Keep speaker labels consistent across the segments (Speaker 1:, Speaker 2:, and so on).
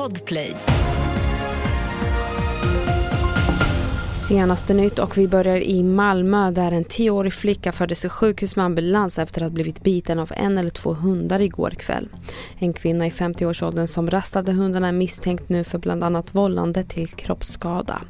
Speaker 1: Podplay.
Speaker 2: Senaste nytt och vi börjar i Malmö där en tioårig flicka fördes till sjukhus med ambulans efter att ha blivit biten av en eller två hundar igår kväll. En kvinna i 50-årsåldern som rastade hundarna är misstänkt nu för bland annat vållande till kroppsskada.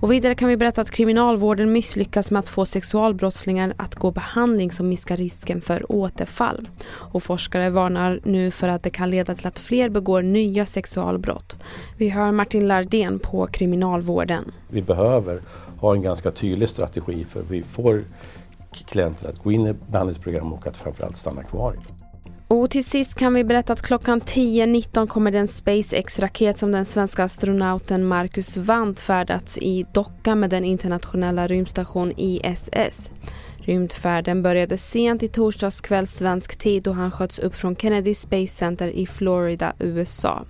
Speaker 2: Och vidare kan vi berätta att kriminalvården misslyckas med att få sexualbrottslingar att gå behandling som minskar risken för återfall. Och forskare varnar nu för att det kan leda till att fler begår nya sexualbrott. Vi hör Martin Lardén på kriminalvården.
Speaker 3: Vi behöver ha en ganska tydlig strategi för vi får klienter att gå in i behandlingsprogram och att framförallt stanna kvar i dem.
Speaker 2: Och till sist kan vi berätta att klockan 10.19 kommer den SpaceX-raket som den svenska astronauten Marcus Wandt färdats i docka med den internationella rymdstation ISS. Rymdfärden började sent i torsdags kväll svensk tid då han sköts upp från Kennedy Space Center i Florida, USA.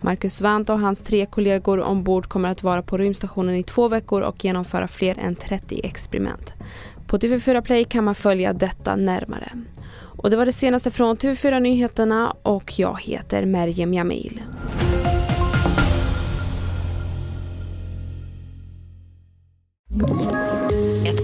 Speaker 2: Marcus Wandt och hans tre kollegor ombord kommer att vara på rymdstationen i två veckor och genomföra fler än 30 experiment. På TV4 Play kan man följa detta närmare. Och det var det senaste från TV4 Nyheterna och jag heter Merjem Jamil.
Speaker 1: Ett